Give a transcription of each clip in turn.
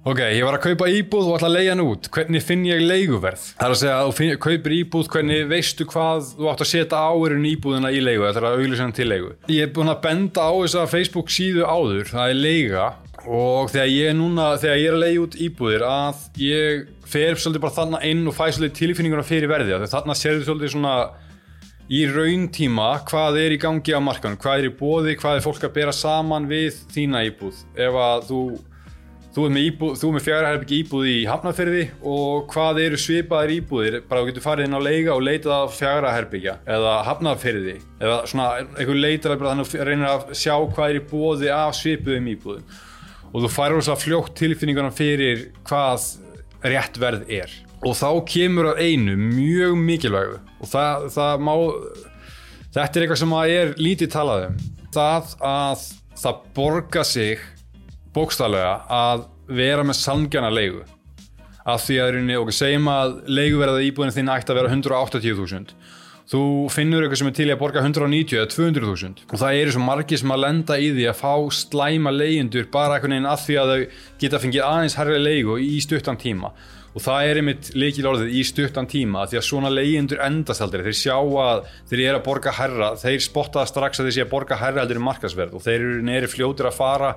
Ok, ég var að kaupa íbúð og ætla að leiða hann út. Hvernig finn ég leiguverð? Það er að segja að þú kaupir íbúð, hvernig veistu hvað þú átt að setja áurinn íbúðina í leigu, þetta er að auglýsa hann til leigu. Ég er búin að benda á þessa Facebook síðu áður, það er leiga og þegar ég er núna, þegar ég er að leiða út íbúðir að ég fer svolítið bara þarna inn og fæ svolítið tilfinninguna fyrir verði. Þegar þarna sérðu svolítið svona í rauntíma hvað er í gangi á markanum, hvað er í bóði, hvað er fólk að bera saman við þína íbúð. Ef að þú Þú er með, íbúð, með fjárherbyggi íbúð í Hafnarferði og hvað eru svipaðir íbúðir? Bara þú getur farið inn á leiga og leitað af fjárherbyggja eða Hafnarferði eða svona einhver leitar að þannig að reynir að sjá hvað er í bóði af svipuðum íbúðum. Og þú færur þess að fljótt tilfinningarna fyrir hvað rétt verð er. Og þá kemur að einu mjög mikilvægu og það, það má þetta er eitthvað sem að er lítið talað um. Það að það borga sig bókstallega að vera með sangjana leigu. Af því að rauninni, okkur segjum að leiguverðað íbúðinu þín ætti að vera 180.000 þú finnur eitthvað sem er til að borga 190 eða 200.000 og það eru svo margir sem að lenda í því að fá slæma leigindur bara eitthvað neina af því að þau geta fengið aðeins herri leigu í stuttan tíma og það er einmitt leikil orðið í stuttan tíma því að svona leyendur endast aldrei. Þeir sjá að þeir eru að borga herra þeir spotta strax að þeir sé að borga herra aldrei markasverð og þeir eru neyri fljótur að fara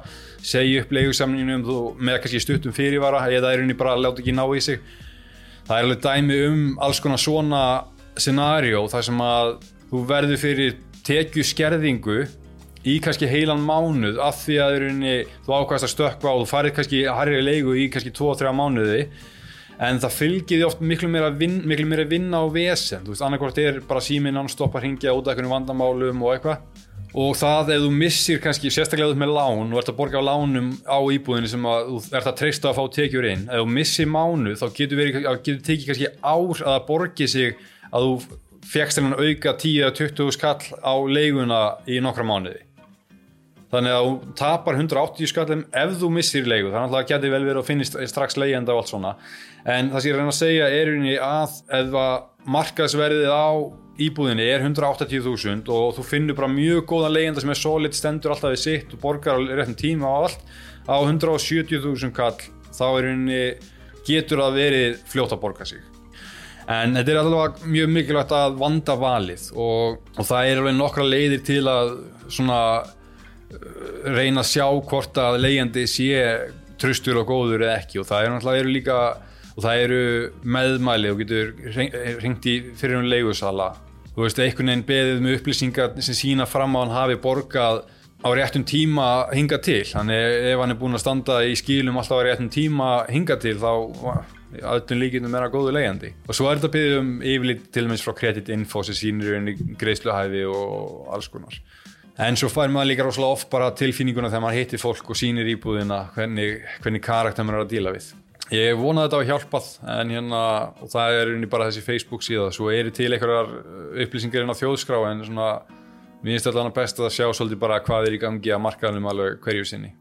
segja upp leigusamningnum með kannski stuttum fyrirvara eða er henni bara að láta ekki ná í sig. Það er alveg dæmi um alls konar svona scenario þar sem að þú verður fyrir tekju skerðingu í kannski heilan mánuð af því að þú ákvæmst að stökka og þú farið kannski að harja leigu í kannski 2-3 mánuði en það fylgir ofta miklu meira vin, miklu meira vinna á vesen, þú veist, annarkvært er bara síminn non-stop að ringja út af einhvern vandamálum og eitthvað. Og það ef þú missir kannski sérstaklega út með lán og ert að borga á lánum á íbúðinu sem að þú ert að treysta að fá tekjur inn. Ef þú missir mánu þá getur, verið, getur tekið kannski ár að borgi sig að þú fegst einhvern auka 10-20 skall á leiguna í nokkra mánuði þannig að þú tapar 180 skallum ef þú missir leigu, þannig að það getur vel verið að finnist strax leigjanda og allt svona. En það sem ég reyna að segja er unni að eða markaðsverðið á íbúðinni er 180.000 og þú finnur bara mjög góða leigjanda sem er solid stendur alltaf við sitt og borgar á réttum tíma á allt á 170.000 kall þá er unni getur það verið fljótt að borga sig. En þetta er alveg mjög mikilvægt að vanda valið og, og það er alveg nokkra leiðir til að svona reyna að sjá hvort að leigjandi sé tröstur og góður eða ekki. Og það er náttúrulega eru líka og það eru meðmæli og getur ringt í fyrir um leigusala. Þú veist, einhvern veginn beðið með upplýsingar sem sína fram á hann hafi borgað á réttum tíma hinga til. Þannig ef hann er búin að standa í skílum alltaf á réttum tíma hinga til þá aðtun líkindum er að góðu leiðandi og svo er þetta beðið um yfirleitt til og meins frá kreditinfo sem sínir í greiðsluhæfi og alls konar en svo fær maður líka rosalega oft bara tilfinninguna þegar maður heitir fólk og sínir íbúðina hvernig, hvernig karakter maður er að díla við Ég vonaði þetta á hjálpað en hérna, og það er unni bara þessi Facebook síða, svo eru til einhverjar upplýsingar inn á þjóðskrá en svona, mér finnst þetta best að sjá svolítið bara hvað er í gangi að markaðum alveg hverju sinni.